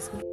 puedo.